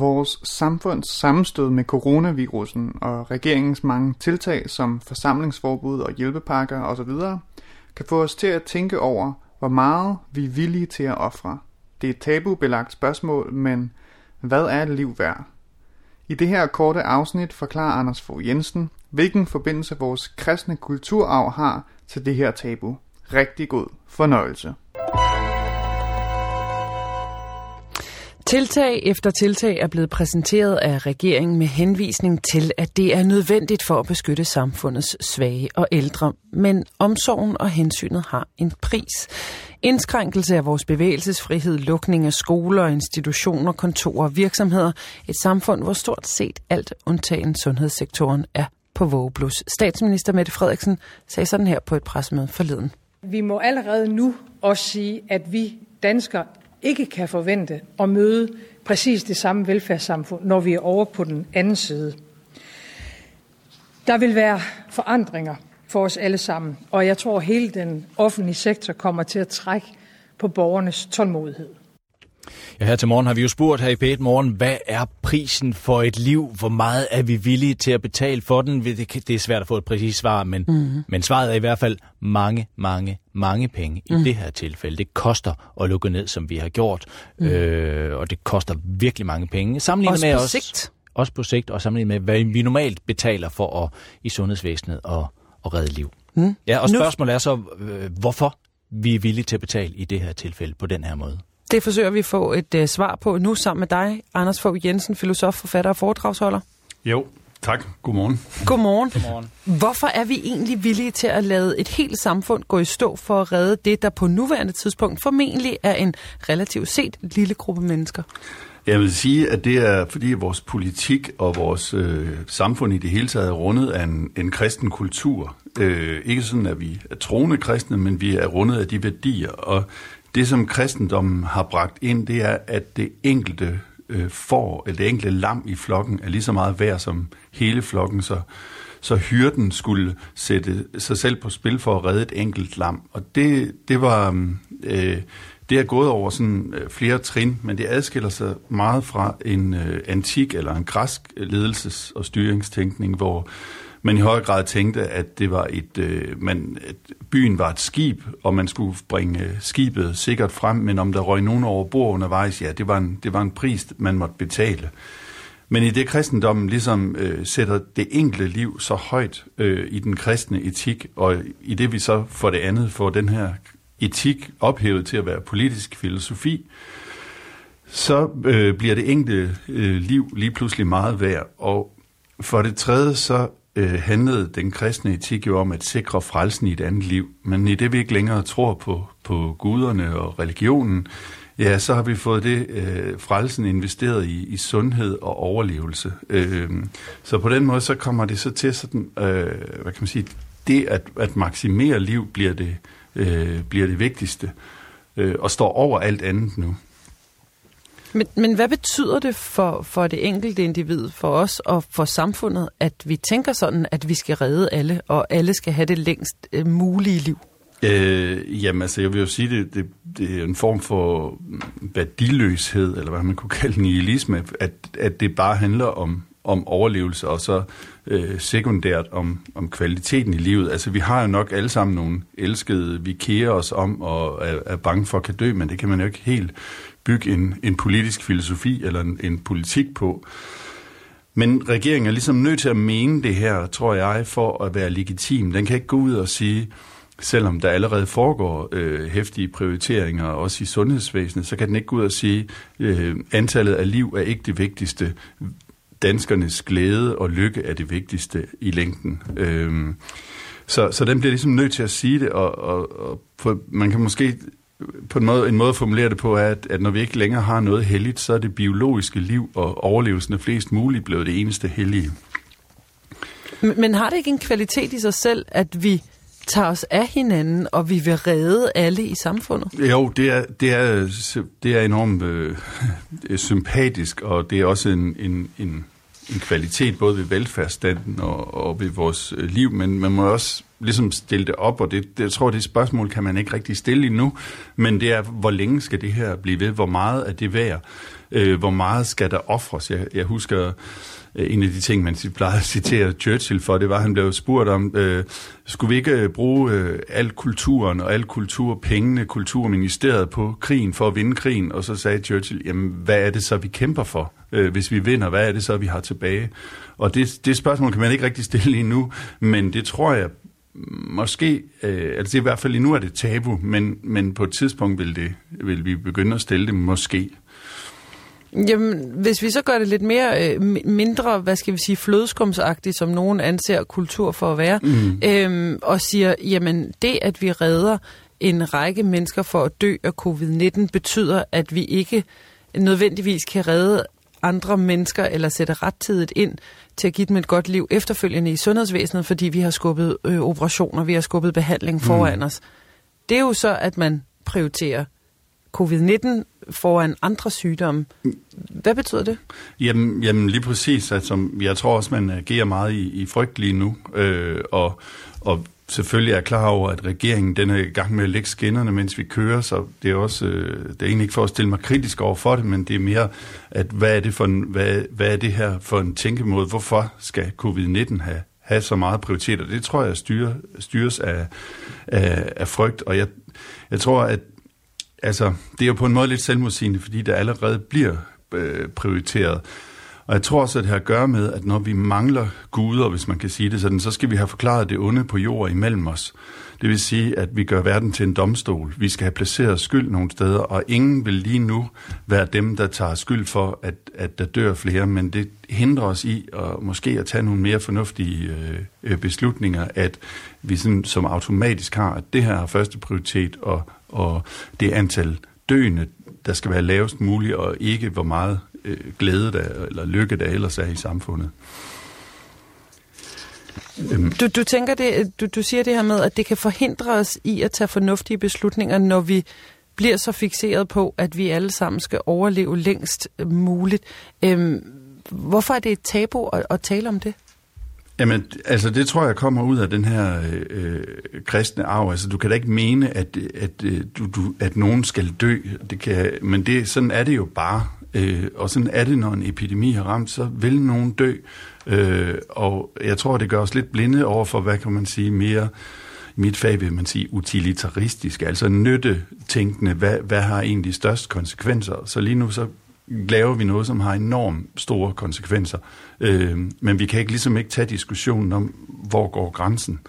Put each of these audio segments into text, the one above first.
Vores samfunds sammenstød med coronavirusen og regeringens mange tiltag som forsamlingsforbud og hjælpepakker osv. kan få os til at tænke over, hvor meget vi er villige til at ofre. Det er et tabubelagt spørgsmål, men hvad er et liv værd? I det her korte afsnit forklarer Anders Fogh Jensen, hvilken forbindelse vores kristne kulturarv har til det her tabu. Rigtig god fornøjelse. Tiltag efter tiltag er blevet præsenteret af regeringen med henvisning til, at det er nødvendigt for at beskytte samfundets svage og ældre. Men omsorgen og hensynet har en pris. Indskrænkelse af vores bevægelsesfrihed, lukning af skoler, institutioner, kontorer og virksomheder. Et samfund, hvor stort set alt undtagen sundhedssektoren er på vågeblus. Statsminister Mette Frederiksen sagde sådan her på et pressemøde forleden. Vi må allerede nu også sige, at vi danskere ikke kan forvente at møde præcis det samme velfærdssamfund, når vi er over på den anden side. Der vil være forandringer for os alle sammen, og jeg tror, at hele den offentlige sektor kommer til at trække på borgernes tålmodighed. Ja, her til morgen har vi jo spurgt her i p Morgen, hvad er prisen for et liv? Hvor meget er vi villige til at betale for den? Det er svært at få et præcis svar, men, mm. men svaret er i hvert fald mange, mange, mange penge i mm. det her tilfælde. Det koster at lukke ned, som vi har gjort, mm. øh, og det koster virkelig mange penge. Sammenlignet også med på os, sigt. Også på sigt, og sammenlignet med, hvad vi normalt betaler for at, i sundhedsvæsenet at, at redde liv. Mm. Ja, og spørgsmålet er så, øh, hvorfor vi er villige til at betale i det her tilfælde på den her måde. Det forsøger vi at få et uh, svar på nu sammen med dig, Anders Fogh Jensen, filosof, forfatter og foredragsholder. Jo, tak. Godmorgen. Godmorgen. Godmorgen. Hvorfor er vi egentlig villige til at lade et helt samfund gå i stå for at redde det, der på nuværende tidspunkt formentlig er en relativt set lille gruppe mennesker? Jeg vil sige, at det er fordi vores politik og vores øh, samfund i det hele taget er rundet af en, en kristen kultur. Øh, ikke sådan, at vi er troende kristne, men vi er rundet af de værdier. Og det, som kristendommen har bragt ind, det er, at det enkelte øh, får, eller det enkelte lam i flokken, er lige så meget værd som hele flokken, så, så hyrden skulle sætte sig selv på spil for at redde et enkelt lam. Og det, det var... Øh, det er gået over sådan øh, flere trin, men det adskiller sig meget fra en øh, antik eller en græsk ledelses- og styringstænkning, hvor man i høj grad tænkte, at det var et, øh, man, at byen var et skib, og man skulle bringe øh, skibet sikkert frem, men om der røg nogen over bord undervejs, ja, det var en, det var en pris, man måtte betale. Men i det kristendommen ligesom øh, sætter det enkelte liv så højt øh, i den kristne etik, og i det vi så for det andet får den her etik ophævet til at være politisk filosofi, så øh, bliver det enkelte øh, liv lige pludselig meget værd. Og for det tredje så øh, handlede den kristne etik jo om at sikre frelsen i et andet liv. Men i det vi ikke længere tror på, på guderne og religionen, ja, så har vi fået det øh, frelsen investeret i, i sundhed og overlevelse. Øh, så på den måde så kommer det så til sådan, øh, hvad kan man sige, det at, at maksimere liv bliver det, øh, bliver det vigtigste øh, og står over alt andet nu. Men, men hvad betyder det for, for det enkelte individ, for os og for samfundet, at vi tænker sådan, at vi skal redde alle, og alle skal have det længst øh, mulige liv? Øh, jamen altså, jeg vil jo sige, det, det, det er en form for værdiløshed, eller hvad man kunne kalde nihilisme, at, at det bare handler om, om overlevelse, og så øh, sekundært om, om kvaliteten i livet. Altså, vi har jo nok alle sammen nogle elskede, vi kærer os om, og er, er bange for at kan dø, men det kan man jo ikke helt bygge en, en politisk filosofi eller en, en politik på. Men regeringen er ligesom nødt til at mene det her, tror jeg, for at være legitim. Den kan ikke gå ud og sige, selvom der allerede foregår øh, hæftige prioriteringer, også i sundhedsvæsenet, så kan den ikke gå ud og sige, øh, antallet af liv er ikke det vigtigste. Danskernes glæde og lykke er det vigtigste i længden. Øh, så, så den bliver ligesom nødt til at sige det, og, og, og for, man kan måske på en måde, en måde at formulere det på er, at, at når vi ikke længere har noget helligt, så er det biologiske liv og overlevelsen af flest muligt blevet det eneste hellige. Men, har det ikke en kvalitet i sig selv, at vi tager os af hinanden, og vi vil redde alle i samfundet? Jo, det er, det er, det er enormt øh, sympatisk, og det er også en, en, en, en kvalitet både ved velfærdsstanden og, og ved vores øh, liv, men man må også ligesom stille det op, og det, det, jeg tror, det spørgsmål kan man ikke rigtig stille endnu, men det er, hvor længe skal det her blive ved? Hvor meget er det værd? Øh, hvor meget skal der ofres? Jeg, jeg husker øh, en af de ting, man plejede at citere Churchill for, det var, at han blev spurgt om, øh, skulle vi ikke øh, bruge øh, al kulturen og al kulturpengene, kulturministeriet på krigen for at vinde krigen? Og så sagde Churchill, jamen hvad er det så, vi kæmper for? Øh, hvis vi vinder, hvad er det så, vi har tilbage? Og det, det spørgsmål kan man ikke rigtig stille endnu, men det tror jeg måske, øh, altså i hvert fald nu er det tabu, men, men på et tidspunkt vil, det, vil vi begynde at stille det måske. Jamen, hvis vi så gør det lidt mere, øh, mindre, hvad skal vi sige, flødeskumsagtigt, som nogen anser kultur for at være, mm. øhm, og siger, jamen det, at vi redder en række mennesker for at dø af covid-19, betyder, at vi ikke nødvendigvis kan redde andre mennesker eller sætte rettidigt ind til at give dem et godt liv efterfølgende i sundhedsvæsenet, fordi vi har skubbet øh, operationer, vi har skubbet behandling foran mm. os. Det er jo så, at man prioriterer covid-19 foran andre sygdomme. Hvad betyder det? Jamen, jamen lige præcis. Altså, jeg tror også, man agerer meget i, i frygt lige nu. Øh, og, og selvfølgelig er klar over, at regeringen den er i gang med at lægge skinnerne, mens vi kører, så det er også, øh, det er egentlig ikke for at stille mig kritisk over for det, men det er mere, at hvad er det, for en, hvad, hvad er det her for en tænkemåde? Hvorfor skal covid-19 have, have så meget prioritet? Og det tror jeg styrer, styres af, af, af frygt, og jeg, jeg tror, at altså, det er jo på en måde lidt selvmodsigende, fordi det allerede bliver øh, prioriteret. Og jeg tror også, at det har at gøre med, at når vi mangler guder, hvis man kan sige det sådan, så skal vi have forklaret det onde på jord imellem os. Det vil sige, at vi gør verden til en domstol. Vi skal have placeret skyld nogle steder, og ingen vil lige nu være dem, der tager skyld for, at, at der dør flere, men det hindrer os i at måske at tage nogle mere fornuftige øh, beslutninger, at vi sådan, som automatisk har, at det her har første prioritet, og, og det antal døende, der skal være lavest muligt, og ikke hvor meget øh, glæde der, eller lykke der ellers er i samfundet. Øhm. Du, du tænker det, du, du siger det her med, at det kan forhindre os i at tage fornuftige beslutninger, når vi bliver så fixeret på, at vi alle sammen skal overleve længst muligt. Øhm, hvorfor er det et tabu at, at tale om det? Jamen, altså det tror jeg kommer ud af den her øh, øh, kristne arv. Altså du kan da ikke mene, at, at, øh, du, du, at nogen skal dø. Det kan, men det, sådan er det jo bare. Øh, og sådan er det, når en epidemi har ramt, så vil nogen dø. Øh, og jeg tror, det gør os lidt blinde over for, hvad kan man sige, mere i mit fag vil man sige utilitaristisk, altså nyttetænkende, hvad, hvad har egentlig størst konsekvenser. Så lige nu så laver vi noget, som har enormt store konsekvenser. Øh, men vi kan ikke ligesom ikke tage diskussionen om, hvor går grænsen.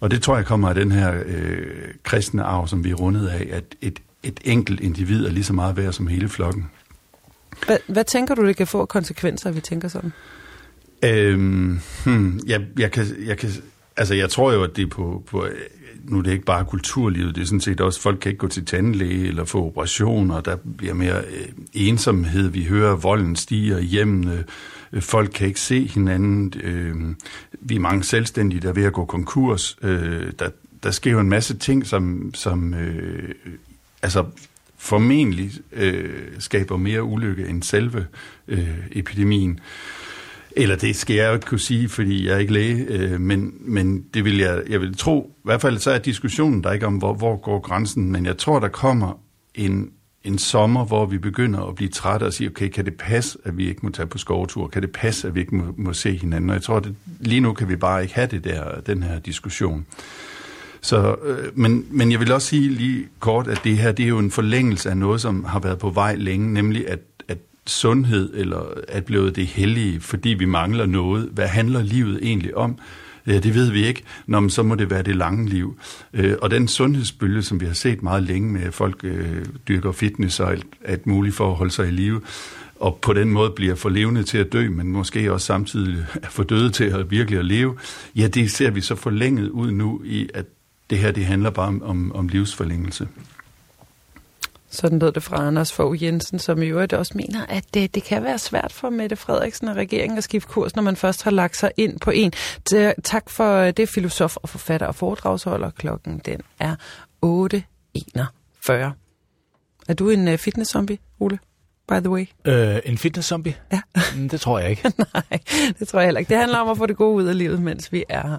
Og det tror jeg kommer af den her øh, kristne arv, som vi er rundet af, at et, et enkelt individ er lige så meget værd som hele flokken. Hvad, hvad tænker du, det kan få konsekvenser, at vi tænker sådan? Øhm, hmm, jeg, jeg, kan, jeg, kan, altså jeg tror jo, at det er på, på øh, nu er det ikke bare kulturlivet, det er sådan set også, folk kan ikke gå til tandlæge eller få operationer, der bliver mere øh, ensomhed, vi hører volden stiger hjemmene, øh, folk kan ikke se hinanden, øh, vi er mange selvstændige, der er ved at gå konkurs, øh, der, der sker jo en masse ting, som, som øh, altså formentlig øh, skaber mere ulykke end selve øh, epidemien. Eller det skal jeg jo ikke kunne sige, fordi jeg er ikke læge, øh, men, men det vil jeg, jeg vil tro, i hvert fald så er diskussionen der ikke om, hvor, hvor går grænsen, men jeg tror, der kommer en, en sommer, hvor vi begynder at blive trætte og sige, okay, kan det passe, at vi ikke må tage på skovtur? Kan det passe, at vi ikke må, må se hinanden? Og jeg tror, at lige nu kan vi bare ikke have det der, den her diskussion. Så, øh, men, men jeg vil også sige lige kort, at det her det er jo en forlængelse af noget, som har været på vej længe, nemlig at, at sundhed eller at blevet det hellige, fordi vi mangler noget. Hvad handler livet egentlig om? Ja, det ved vi ikke. Nå, men så må det være det lange liv. Øh, og den sundhedsbølge, som vi har set meget længe med, at folk øh, dyrker fitness og alt, alt muligt for at holde sig i live, og på den måde bliver for levende til at dø, men måske også samtidig er for døde til at virkelig at leve, ja, det ser vi så forlænget ud nu i, at det her det handler bare om, om, om livsforlængelse. Sådan lød det fra Anders Fogh Jensen, som i øvrigt også mener, at det, det kan være svært for Mette Frederiksen og regeringen at skifte kurs, når man først har lagt sig ind på en. Tak for det, filosof og forfatter og foredragsholder. Klokken den er 8.41. Er du en uh, fitness-zombie, Ole? by the way? Øh, en fitness-zombie? Ja. Mm, det tror jeg ikke. Nej, det tror jeg heller ikke. Det handler om at få det gode ud af livet, mens vi er her.